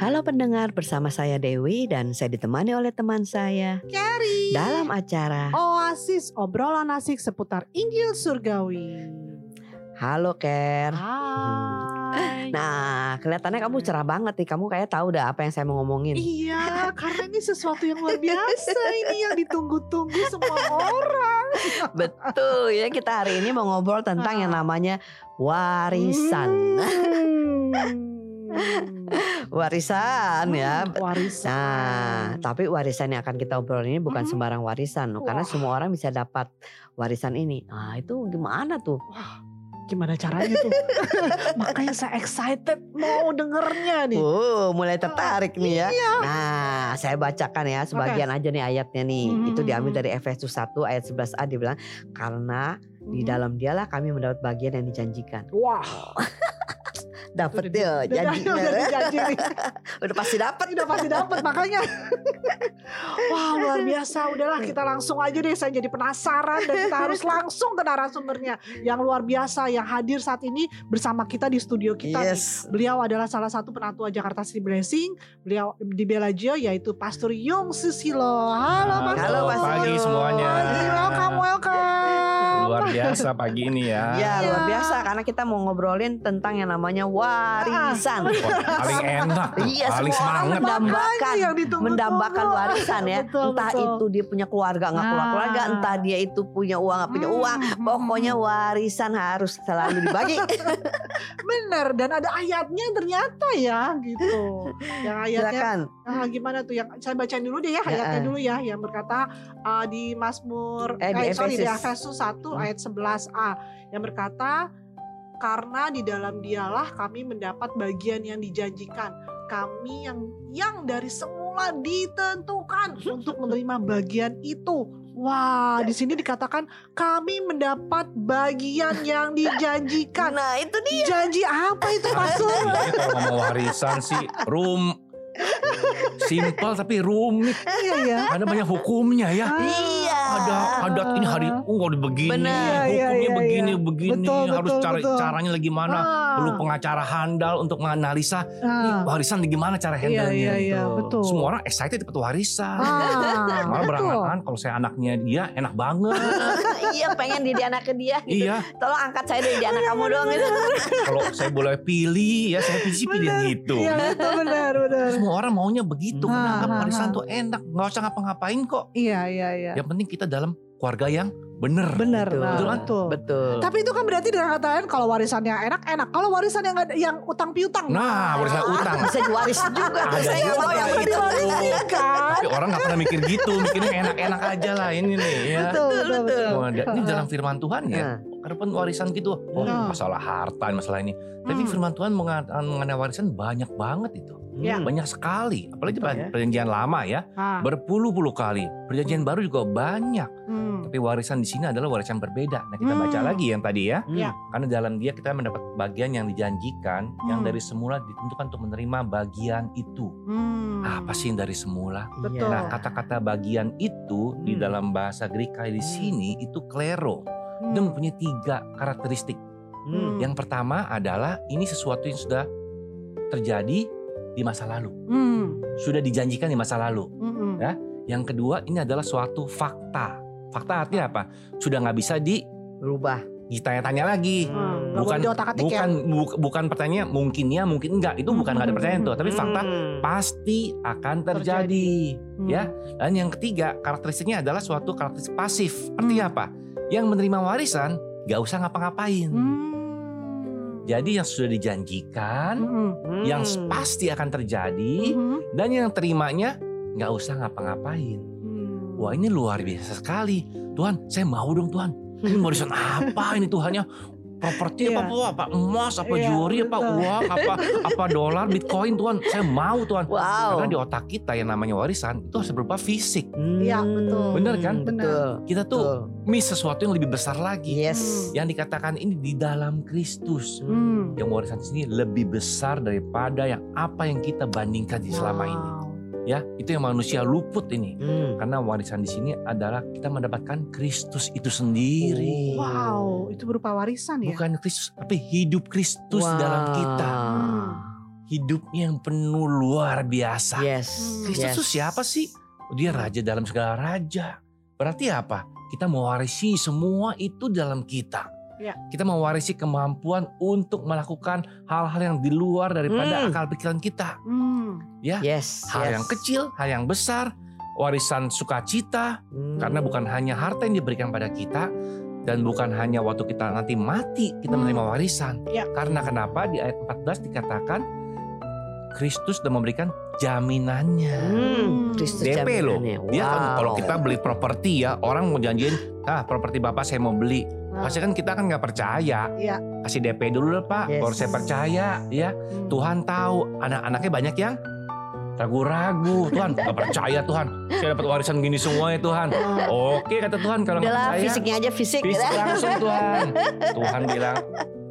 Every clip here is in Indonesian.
Halo pendengar, bersama saya Dewi dan saya ditemani oleh teman saya Carrie. dalam acara Oasis obrolan asik seputar Injil Surgawi. Halo Ker. Hai. Nah, kelihatannya kamu cerah banget nih. Kamu kayak tahu dah apa yang saya mau ngomongin. Iya, karena ini sesuatu yang luar biasa ini yang ditunggu-tunggu semua orang. Betul ya, kita hari ini mau ngobrol tentang yang namanya warisan. Hmm. Warisan ya. Warisan. Nah, tapi warisan yang akan kita obrol ini bukan Mhm. sembarang warisan loh, karena semua orang bisa dapat warisan ini. Nah, itu gimana tuh? Gimana caranya tuh? Makanya saya excited mau dengernya nih. Oh, mulai tertarik nih ya. Iya. Nah, saya bacakan ya sebagian aja nih ayatnya nih. Mhm. Itu diambil dari Efesus 1 ayat 11a dibilang karena di Hmm. dalam dialah kami mendapat bagian yang dijanjikan. Wah, Dapat udah di- ya udah- janji. nih. Pasti dapat. udah pasti dapat makanya. Wah luar biasa. Udahlah kita langsung aja deh. Saya jadi penasaran dan kita harus langsung ke narasumbernya yang luar biasa yang hadir saat ini bersama kita di studio kita. nih. Yes. Beliau adalah salah satu penatua Jakarta City Blessing. Beliau di Bellagio yaitu Pastor Yung Susilo. Halo Pastor. Halo, Pastor pagi semuanya. Pagi, welcome, welcome. Luar biasa pagi ini ya. Ya Iya. luar biasa karena kita mau ngobrolin tentang yang namanya warisan. Wah, paling enak Iya, paling semua orang semangat. mendambakan Makanya yang ditunggu-tunggu. mendambakan warisan ya. Betul, entah betul. itu dia punya keluarga nggak keluar keluarga, Nah. entah dia itu punya uang nggak punya Hmm, uang. hmm, Pokoknya hmm. warisan harus selalu dibagi. Bener dan ada ayatnya ternyata ya gitu. Yang ayatnya Silakan. Ah, gimana tuh yang saya bacain dulu deh ya ayatnya dulu ya yang berkata ah, di Mazmur Eh, di sorry di Efesus. Efesus 1 Hmm. Ayat 11a yang berkata karena di dalam dialah kami mendapat bagian yang dijanjikan kami yang yang dari semula ditentukan untuk menerima bagian itu wah di sini dikatakan kami mendapat bagian yang dijanjikan Nah itu dia. janji apa itu pastor Ini kalau ngomong warisan sih rum simpel tapi rumit. iya ya Ada banyak hukumnya ya. Iya. Ada adat ini hari oh udah begini, Benar. Iya, iya, hukumnya iya, begini, iya. begini, Betul, harus betul, cara betul. caranya lagi mana. Ah. Perlu pengacara handal untuk menganalisa Ah. warisan gimana cara Iya handle iya iya Tuh. betul. Semua orang excited dapat warisan. Ah, Malah berangan kalau saya anaknya dia enak banget. iya pengen jadi anak ke dia. gitu. iya, Tolong angkat saya dari anak kamu dong gitu. kalau saya boleh pilih ya saya pilih pilih yang itu. Iya betul benar benar. Semua orang maunya begitu. Ah, Menganggap ah, warisan ah. tuh enak, nggak usah ngapa-ngapain kok. Iya iya iya. Yang penting kita dalam keluarga yang bener. Benar Betul. nah, Betul kan? betul. Betul. Tapi itu kan berarti dengan kata lain kalau warisannya enak enak. Kalau warisan yang yang utang piutang. Nah, warisan utang. Bisa waris juga. Ada Saya nggak juga mau yang itu. itu. Diwarisin kan. Tapi orang nggak pernah mikir gitu, mikirnya enak-enak aja lah ini nih ya. Betul betul betul. Da- ini dalam firman Tuhan ya. Nah, Ada pun warisan gitu, oh Nah. masalah harta, masalah ini. Tapi Hmm. firman Tuhan mengenai warisan banyak banget itu. Hmm. Banyak sekali. Apalagi Betul pada ya. perjanjian lama ya. Ah, Berpuluh-puluh kali. Perjanjian baru juga banyak. hmm. Tapi warisan di sini adalah warisan berbeda. Nah kita baca Hmm. lagi yang tadi ya. Hmm. Karena dalam dia kita mendapat bagian yang dijanjikan, yang Hmm. dari semula ditentukan untuk menerima bagian itu. Hmm. Apa sih yang dari semula? Betul. Nah kata-kata bagian itu di Hmm. dalam bahasa Greka di Hmm. sini itu klero. Hmm. Dia mempunyai tiga karakteristik. Hmm. Yang pertama adalah ini sesuatu yang sudah terjadi di masa lalu. Hmm. Sudah dijanjikan di masa lalu. Hmm. Ya. Yang kedua ini adalah suatu fakta. Fakta artinya apa? Sudah nggak bisa di Berubah. ditanya-tanya lagi. Hmm. Bukan ya. bukan bu- bukan pertanyaan mungkin ya mungkin enggak itu bukan nggak ada pertanyaan tuh tapi fakta Hmm. pasti akan terjadi, Hmm. ya dan yang ketiga karakteristiknya adalah suatu karakteristik pasif artinya Hmm. apa yang menerima warisan nggak usah ngapa-ngapain Hmm. jadi yang sudah dijanjikan. Hmm. yang pasti akan terjadi Hmm. dan yang terimanya nggak usah ngapa-ngapain Hmm. wah ini luar biasa sekali Tuhan saya mau dong Tuhan ini warisan apa ini Tuhannya properti apa Iya. apa emas apa Iya, juri apa betul. uang apa apa dolar bitcoin Tuhan saya mau Tuhan Wow. karena di otak kita yang namanya warisan itu harus berupa fisik Hmm. Iya, betul. Bener kan? Betul. kita tuh Betul. miss sesuatu yang lebih besar lagi Yes. yang dikatakan ini di dalam Kristus Hmm. yang warisan sini lebih besar daripada yang apa yang kita bandingkan di selama ini Wow. Ya itu yang manusia luput ini Hmm. karena warisan di sini adalah kita mendapatkan Kristus itu sendiri Oh. Wow, itu berupa warisan ya? bukan Kristus tapi hidup Kristus Wow. dalam kita Hmm. hidupnya yang penuh luar biasa. Yes. Kristus yes. itu siapa sih? Dia raja dalam segala raja. Berarti apa? Kita mewarisi semua itu dalam kita. Ya. Kita mewarisi kemampuan untuk melakukan hal-hal yang di luar daripada Hmm. akal pikiran kita. Hmm. Ya, Yes. hal yes. yang kecil, hal yang besar, warisan sukacita, Hmm. karena bukan hanya harta yang diberikan pada kita dan bukan hanya waktu kita nanti mati kita Hmm. menerima warisan. Ya. Karena kenapa di ayat 14 dikatakan Kristus sudah memberikan jaminannya. Hmm, Kristus DP loh. jaminannya. Dia kan Wow. kalau kita beli properti ya, orang mau janjiin, ah properti bapak saya mau beli. Pasti kan kita kan nggak percaya. Iya. Kasih DP dulu lah pak, Yes. baru saya percaya. Ya, hmm. Tuhan tahu anak-anaknya banyak yang ragu-ragu. Tuhan nggak percaya Tuhan. Saya dapat warisan gini semua ya Tuhan. Oke kata Tuhan kalau nggak percaya. fisiknya aja fisik. Fisik gitu. langsung Tuhan. Tuhan bilang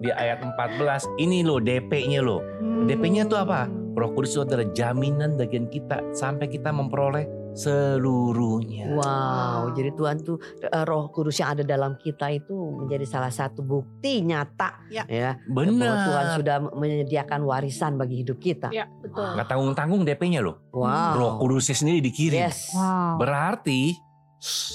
di ayat 14, ini loh DP-nya loh. Hmm. DP-nya tuh apa? Roh Kudus itu adalah jaminan bagian kita sampai kita memperoleh seluruhnya. Wow, jadi Tuhan tuh eh, Roh Kudus yang ada dalam kita itu menjadi salah satu bukti nyata Ya. bahwa Tuhan Benar. sudah menyediakan warisan bagi hidup kita. Ya, betul. Nggak tanggung-tanggung DP-nya loh. Wow. Roh Kudusnya sendiri dikirim. Yes. Wow. Berarti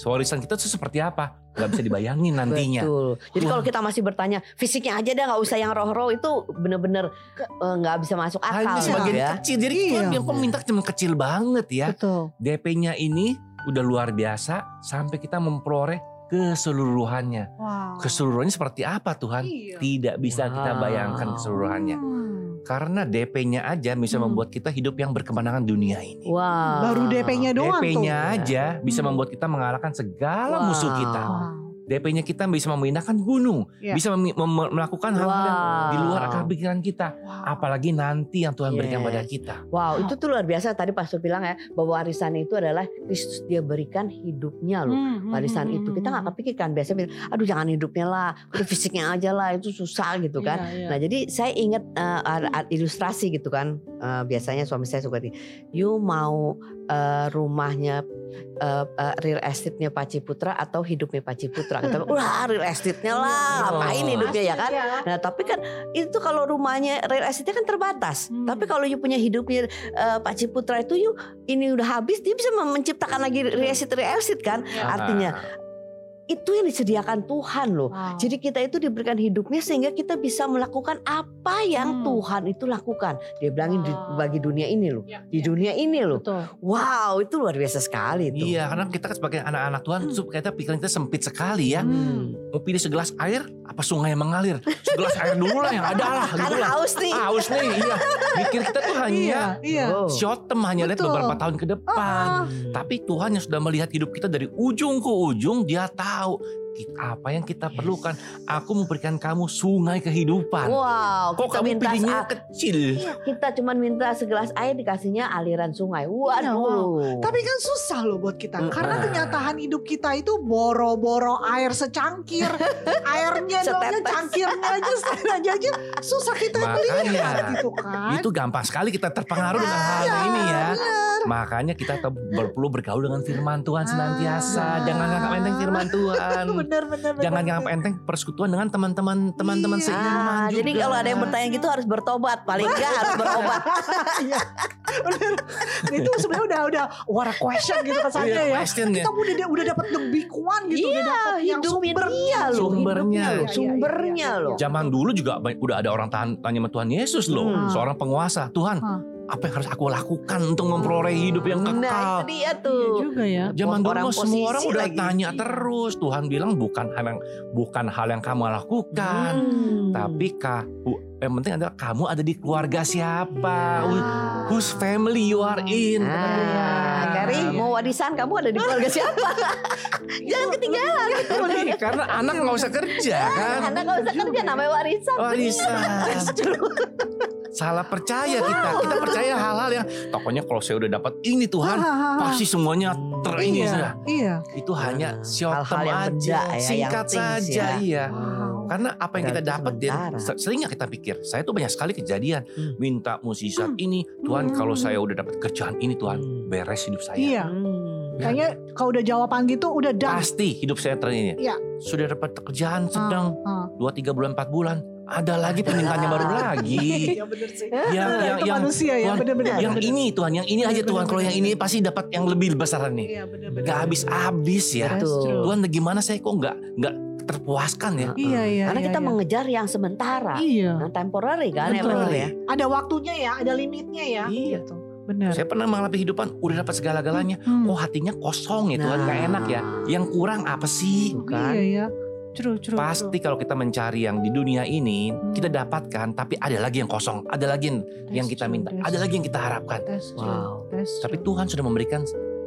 warisan kita tuh seperti apa? Gak bisa dibayangin nantinya. Betul. Jadi kalau kita masih bertanya fisiknya aja dah nggak usah yang roh-roh itu bener-bener eh, nggak bisa masuk akal Hanya gitu sebagian ya. kecil. Jadi Iya. Yang kok minta cuma kecil banget ya. Betul. DP-nya ini udah luar biasa sampai kita memperoleh keseluruhannya. Wow. Keseluruhannya seperti apa Tuhan? Iya. Tidak bisa kita Wow. bayangkan keseluruhannya. Hmm. Karena DP-nya aja bisa Hmm. membuat kita hidup yang berkemenangan dunia ini. Wow. Baru DP-nya doang DP-nya tuh. aja bisa Hmm. membuat kita mengalahkan segala Wow. musuh kita. Wow. DP-nya kita bisa memindahkan gunung, Ya. bisa mem- mem- melakukan hal-hal yang di luar Wow. akal pikiran kita. Wow. Apalagi nanti yang Tuhan berikan Yes. pada kita. Wow, itu tuh luar biasa tadi Pastor bilang ya bahwa warisan itu adalah Kristus dia berikan hidupnya loh. Hmm, hmm, Warisan hmm, itu hmm, kita nggak hmm. kepikirkan biasanya bilang, aduh jangan hidupnya lah, udah fisiknya aja lah itu susah gitu kan. Iya, iya. Nah jadi saya ingat ada- ada ilustrasi gitu kan. Eh, biasanya suami saya suka di, you mau eh, rumahnya eh, eh, real estate-nya Pak Ciputra atau hidupnya Pak Ciputra? Kita bilang, wah real estate-nya lah, Oh. ngapain hidupnya ya kan? Iya. Nah tapi kan itu kalau rumahnya real estate kan terbatas. Hmm. Tapi kalau you punya hidupnya eh, Pak Ciputra itu you ini udah habis dia bisa menciptakan lagi real estate real estate kan. Iya. Artinya itu yang disediakan Tuhan loh. Wow. Jadi kita itu diberikan hidupnya sehingga kita bisa melakukan apa yang Hmm. Tuhan itu lakukan. Dia bilangin di- Wow. bagi dunia ini loh. Ya, Di ya. dunia ini loh. Betul. Wow, itu luar biasa sekali itu. Iya, karena kita kan sebagai anak-anak Tuhan, sup- kita pikiran kita sempit sekali ya. Hmm. Mau pilih segelas air, apa sungai yang mengalir? Segelas air dulu lah yang ada lah. Gitu Karena lah. haus nih. Haus nih, iya. Mikir kita tuh hanya Iya, iya. Oh. short term, hanya lihat Betul. beberapa tahun ke depan. Ah, Hmm. Tapi Tuhan yang sudah melihat hidup kita dari ujung ke ujung, dia tahu ki- apa yang kita Yes. perlukan. Aku memberikan kamu sungai kehidupan. Wow, Kok kita kamu minta pilihnya kecil? kita cuma minta segelas air dikasihnya aliran sungai. Iya, Waduh. Tapi kan susah loh buat kita. Mm. Karena kenyataan hidup kita itu boro-boro air secangkir. Airnya doangnya cangkirnya aja, setengahnya aja. Susah kita Makanya, melihat gitu kan. Itu gampang sekali kita terpengaruh dengan hal Iya, ini ya. benar. Makanya kita perlu bergaul dengan firman Tuhan senantiasa. Ah. Jangan nganggap enteng firman Tuhan. Benar, benar, benar. Jangan nganggap enteng persekutuan dengan teman-teman teman-teman Iya. seiman Ah, juga. jadi kalau ada yang bertanya gitu harus bertobat, paling enggak harus berobat. Iya. Benar. Itu sebenarnya udah udah what a question gitu kesannya ya. question ya. Kita udah udah dapat the big one gitu, udah Iya, dapat yang sumbernya dia loh, Sumbernya loh. loh, Iya, sumbernya iya, iya, loh. iya. Zaman dulu juga udah ada orang tanya sama Tuhan Yesus loh, Hmm. seorang penguasa. Tuhan. Apa yang harus aku lakukan untuk memperoleh hidup yang Nah, kekal? itu dia Iya tuh. juga ya. Zaman dulu Orang semua orang udah lagi. tanya Iya. terus. Tuhan bilang bukan hal yang bukan hal yang kamu lakukan, Hmm. tapi kamu yang penting adalah kamu ada di keluarga siapa, Ah. whose family you are in. Ah, Kari mau warisan kamu ada di keluarga siapa? Jangan ketinggalan. Karena, karena anak nggak usah kerja kan, Anak nggak usah kerja namanya warisan. warisan. Salah percaya kita, kita percaya hal-hal yang tokonya kalau saya udah dapat ini Tuhan, pasti semuanya ter ini iya, sudah. iya. Itu hanya Ah, short term aja, ya, yang singkat things saja, ya. iya. Wow. Karena apa yang kita Berarti dapat dia sementara. se- sering nggak kita pikir. Saya tuh banyak sekali kejadian Hmm. minta musisat Hmm. ini, Tuhan Hmm. kalau saya udah dapat kerjaan ini Tuhan Hmm. beres hidup saya. Iya. Hmm. Kayaknya kalau udah jawaban gitu udah done. Pasti hidup saya ternyata Iya. Sudah dapat pekerjaan sedang Ah, ah. 2 3 bulan 4 bulan ada lagi permintaannya baru lagi. Iya bener sih. Yang yang yang manusia ya, Tuhan, bener-bener. yang bener. ini Tuhan, yang ini aja Tuhan. Kalau yang ini pasti dapat yang lebih besar nih. Iya. Gak habis-habis ya. Betul. Tuhan gimana saya kok nggak nggak terpuaskan ya? Iya iya. Karena iya, kita iya. mengejar yang sementara, Iya. yang temporary kan ya Betul. benar ya. Ada waktunya ya, ada limitnya ya. Iya. Gitu. Benar. Saya pernah mengalami kehidupan udah dapat segala-galanya, Hmm. kok hatinya kosong ya Tuhan, Nah. nggak enak ya. Yang kurang apa sih? Bukan. Iya iya. True, true, Pasti kalau kita mencari yang di dunia ini Hmm. kita dapatkan, tapi ada lagi yang kosong, ada lagi yang, true. yang kita true, minta, ada lagi true. yang kita harapkan. That's true. Wow. That's Tapi true. Tuhan sudah memberikan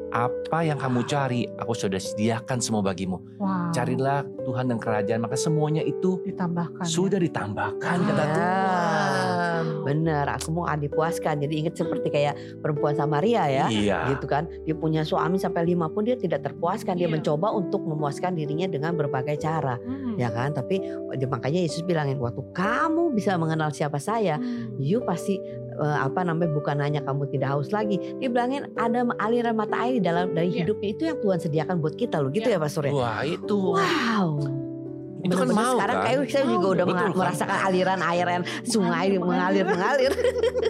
apa yang kamu cari, aku sudah sediakan semua bagimu. wow. Carilah Tuhan dan kerajaan, maka semuanya itu ditambahkan. ya. sudah ditambahkan kata Ya. Tuhan. Benar, aku mau dipuaskan. Jadi ingat seperti kayak perempuan Samaria ya. Iya. Gitu kan, dia punya suami sampai lima pun dia tidak terpuaskan. Dia Iya. mencoba untuk memuaskan dirinya dengan berbagai cara, Hmm. ya kan? Tapi makanya Yesus bilangin waktu kamu bisa mengenal siapa saya, Hmm. you pasti eh, apa namanya bukan hanya kamu tidak haus lagi. Dia bilangin ada aliran mata air di dalam dari Iya. hidupnya itu yang Tuhan sediakan buat kita loh, gitu Iya. ya Pastor ya. Wah itu. Wow. Itu kan mau sekarang kan? kayak saya juga Mau, udah betul kan? merasakan aliran air yang sungai Mengalir, mengalir mengalir.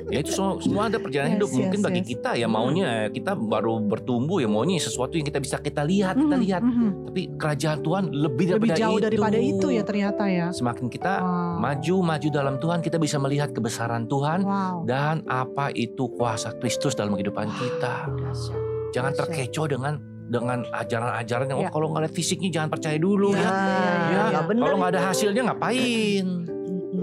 Ya itu semua, semua ada perjalanan Yes, hidup. Mungkin yes, bagi yes. kita ya maunya kita baru bertumbuh ya maunya sesuatu yang kita bisa kita lihat, kita Mhm, lihat. mhm. Tapi kerajaan Tuhan lebih daripada Lebih jauh itu. daripada itu ya ternyata ya. Semakin kita Wow. maju maju dalam Tuhan, kita bisa melihat kebesaran Tuhan Wow. dan apa itu kuasa Kristus dalam kehidupan kita. Dahsyat. Jangan terkecoh dengan dengan ajaran-ajaran yang Ya. oh, kalau nggak lihat fisiknya jangan percaya dulu Ya, ya. ya, Ya, ya, kalau nggak ada hasilnya ngapain?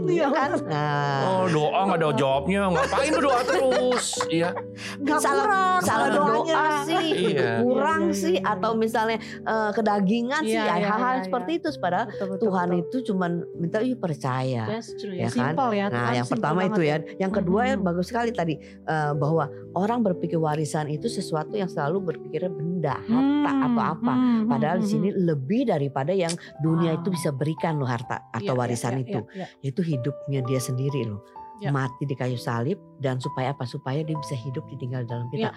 Iya. kan? Nah, Oh doa nggak ada jawabnya, ngapain lu doa terus? Iya, Nggak salah kurang salah doanya. doa sih, Iya. kurang Iya, iya, sih, iya, atau iya. misalnya eh, kedagingan sih, Iya, ya, iya, hal-hal iya, seperti iya. itu. Padahal Betul, betul, Tuhan betul. itu cuman minta yuk percaya. That's true Ya ya. kan? Simple ya. Nah, Tuhan yang pertama itu ya. Yang kedua ya Mhm. bagus sekali tadi eh, bahwa orang berpikir warisan itu sesuatu yang selalu berpikirnya benda, harta Hmm, atau apa. hmm, Padahal hmm, di sini lebih daripada yang dunia itu Wow. bisa berikan loh harta hmm. atau Iya, warisan iya, itu. iya, iya. Itu hidupnya dia sendiri loh. Ya. Mati di kayu salib dan supaya apa? Supaya dia bisa hidup ditinggal dalam kita.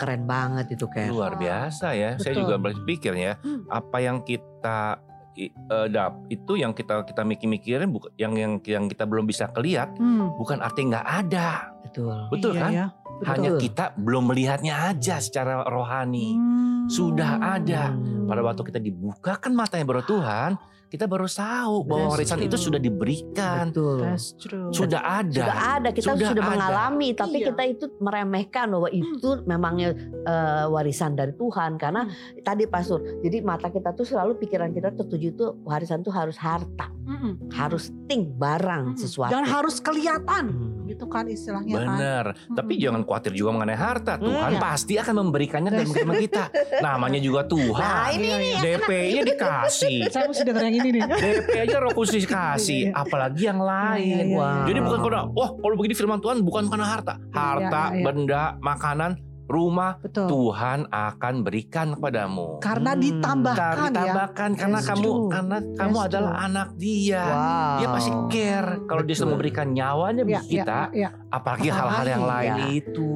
Keren banget itu kayak. luar biasa ya. Saya Betul. juga berpikir ya, Hmm. apa yang kita eh, dap itu yang kita kita mikir-mikirin bukan yang yang yang kita belum bisa kelihat Hmm. bukan artinya nggak ada. Betul. Betul Iya kan? ya. Hanya Betul. kita belum melihatnya aja secara rohani. Hmm. Sudah ada. Hmm. Pada waktu kita dibukakan matanya baru Tuhan, kita baru tahu bahwa That's warisan true. itu sudah diberikan, Betul. That's true. sudah ada. Sudah ada, kita Sudah sudah, ada. mengalami, tapi Iya. kita itu meremehkan bahwa itu memangnya eh, warisan dari Tuhan. Karena tadi Pastor, jadi mata kita tuh selalu pikiran kita tertuju itu warisan tuh harus harta, Mm-mm. harus ting barang Mm-mm. sesuatu. Jangan harus kelihatan. Hmm. Gitu kan istilahnya kan. Benar. Tapi Mm-mm. jangan khawatir juga mengenai harta. Tuhan Iya. pasti akan memberikannya dalam kehidupan kita. Namanya juga Tuhan. Nah, ini Iya, iya. DP-nya dikasih. Saya mesti denger yang ini nih. DP aja roh kudus dikasih, Iya, iya. apalagi yang Iya, lain. iya, Wow. Jadi bukan karena, wah kalau begini firman Tuhan bukan karena harta. Harta, iya, iya. benda, makanan, rumah, Betul. Tuhan akan berikan kepadamu. Karena Hmm. ditambahkan Karena ya. ditambahkan karena That's kamu true. karena kamu That's adalah true. anak dia. Wow. Dia pasti care kalau dia sudah memberikan nyawanya Ya, bagi kita, ya, ya. apalagi hal-hal yang lain ya. itu.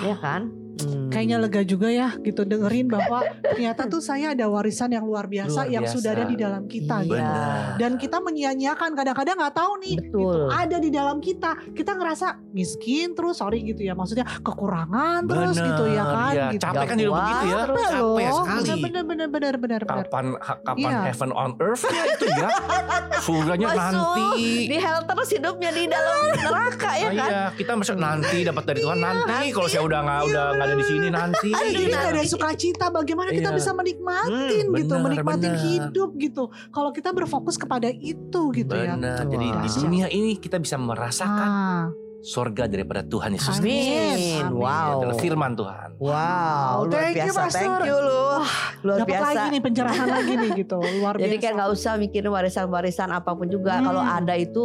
ya kan? Hmm. Kayaknya lega juga ya gitu dengerin bahwa ternyata tuh saya ada warisan yang luar biasa Luar yang biasa. sudah ada di dalam kita. Iya. gitu. Dan kita menyia-nyiakan kadang-kadang nggak tahu nih Betul. ada di dalam kita. Kita ngerasa miskin terus sorry gitu ya maksudnya kekurangan terus Benar, gitu ya kan. iya. gitu. Capek kan hidup begitu ya. terus. Capek loh. sekali. Bener bener bener bener bener. Kapan kapan Iya. heaven on earth ya itu ya. Surganya Masuk. nanti. Di hell terus hidupnya di dalam neraka ya Ah, kan? Iya, kita masuk nanti dapat dari Tuhan nanti. Kalau saya udah nggak udah nggak ada di sini nanti. Aduh, Iya. ini ada sukacita bagaimana kita Iya. bisa menikmatin Hmm, gitu, benar, menikmatin benar. hidup gitu. Kalau kita berfokus kepada itu gitu ya. Benar. Jadi di Dahsyat. dunia ini kita bisa merasakan Ah, sorga daripada Tuhan Yesus. Amin. Amin. Wow. Adalah firman Tuhan. Wow, luar Thank you, biasa. Pastor. Thank you lu. Luar dapat biasa. lagi nih pencerahan lagi nih gitu, luar Jadi biasa. kayak nggak usah mikirin warisan-warisan apa pun juga. Hmm. Kalau ada itu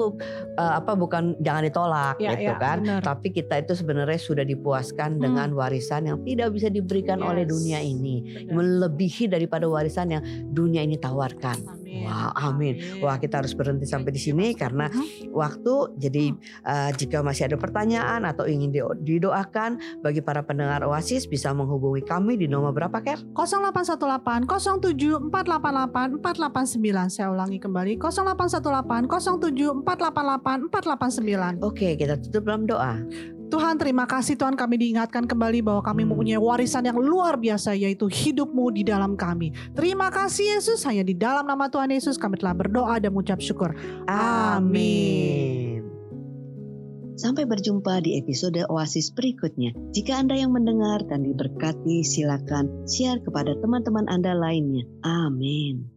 eh, apa bukan jangan ditolak Ya, gitu ya, kan. benar. Tapi kita itu sebenarnya sudah dipuaskan Hmm. dengan warisan yang tidak bisa diberikan oleh Yes. dunia ini, Benar. melebihi daripada warisan yang dunia ini tawarkan. Amin. Amin. Wow, amin. Wah, kita harus berhenti sampai di sini karena Mhm. waktu. Jadi eh, jika masih ada pertanyaan atau ingin di- didoakan bagi para pendengar Oasis bisa menghubungi kami di nomor berapa, Ker? 0818 07 488 489 saya ulangi kembali 0818 07 488 489 Oke, kita tutup dalam doa. Tuhan terima kasih Tuhan kami diingatkan kembali bahwa kami mempunyai warisan yang luar biasa yaitu hidupmu di dalam kami. Terima kasih Yesus hanya di dalam nama Tuhan Yesus kami telah berdoa dan mengucap syukur. Amin. Sampai berjumpa di episode Oasis berikutnya. Jika Anda yang mendengar dan diberkati, silakan share kepada teman-teman Anda lainnya. Amin.